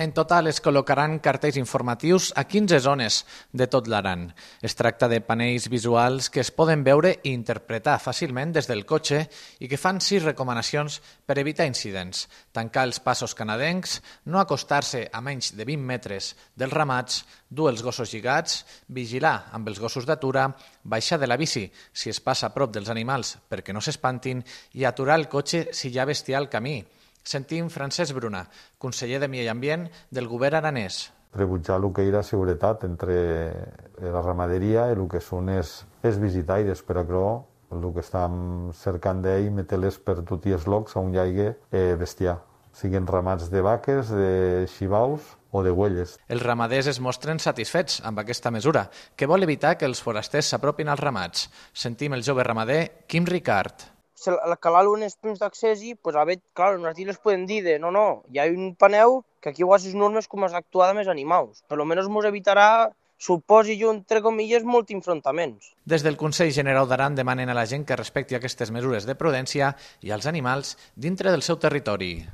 En total es col·locaran cartells informatius a 15 zones de tot l'Aran. Es tracta de panells visuals que es poden veure i interpretar fàcilment des del cotxe i que fan sis recomanacions per evitar incidents. Tancar els passos canadencs, no acostar-se a menys de 20 metres dels ramats, dur els gossos lligats, vigilar amb els gossos d'atura, baixar de la bici si es passa a prop dels animals perquè no s'espantin i aturar el cotxe si hi ha bestiar al camí. Sentim Francesc Bruna, conseller de Medi Ambient del govern aranès. Rebutjar el que era seguretat entre la ramaderia i el que són els, els visitaires, però que el que estem cercant d'ell meter-les per tots els llocs on hi hagi eh, bestiar, siguin ramats de vaques, de xivaus o de huelles. Els ramaders es mostren satisfets amb aquesta mesura, que vol evitar que els forasters s'apropin als ramats. Sentim el jove ramader Quim Ricard se la calar unes punts d'accés pues, a veure, clar, nosaltres les podem dir de, no, no, hi ha un paneu que aquí ho les normes com es actuar amb els animals. Per lo menos mos evitarà suposi jo, entre comilles, molt enfrontaments. Des del Consell General d'Aran demanen a la gent que respecti aquestes mesures de prudència i als animals dintre del seu territori.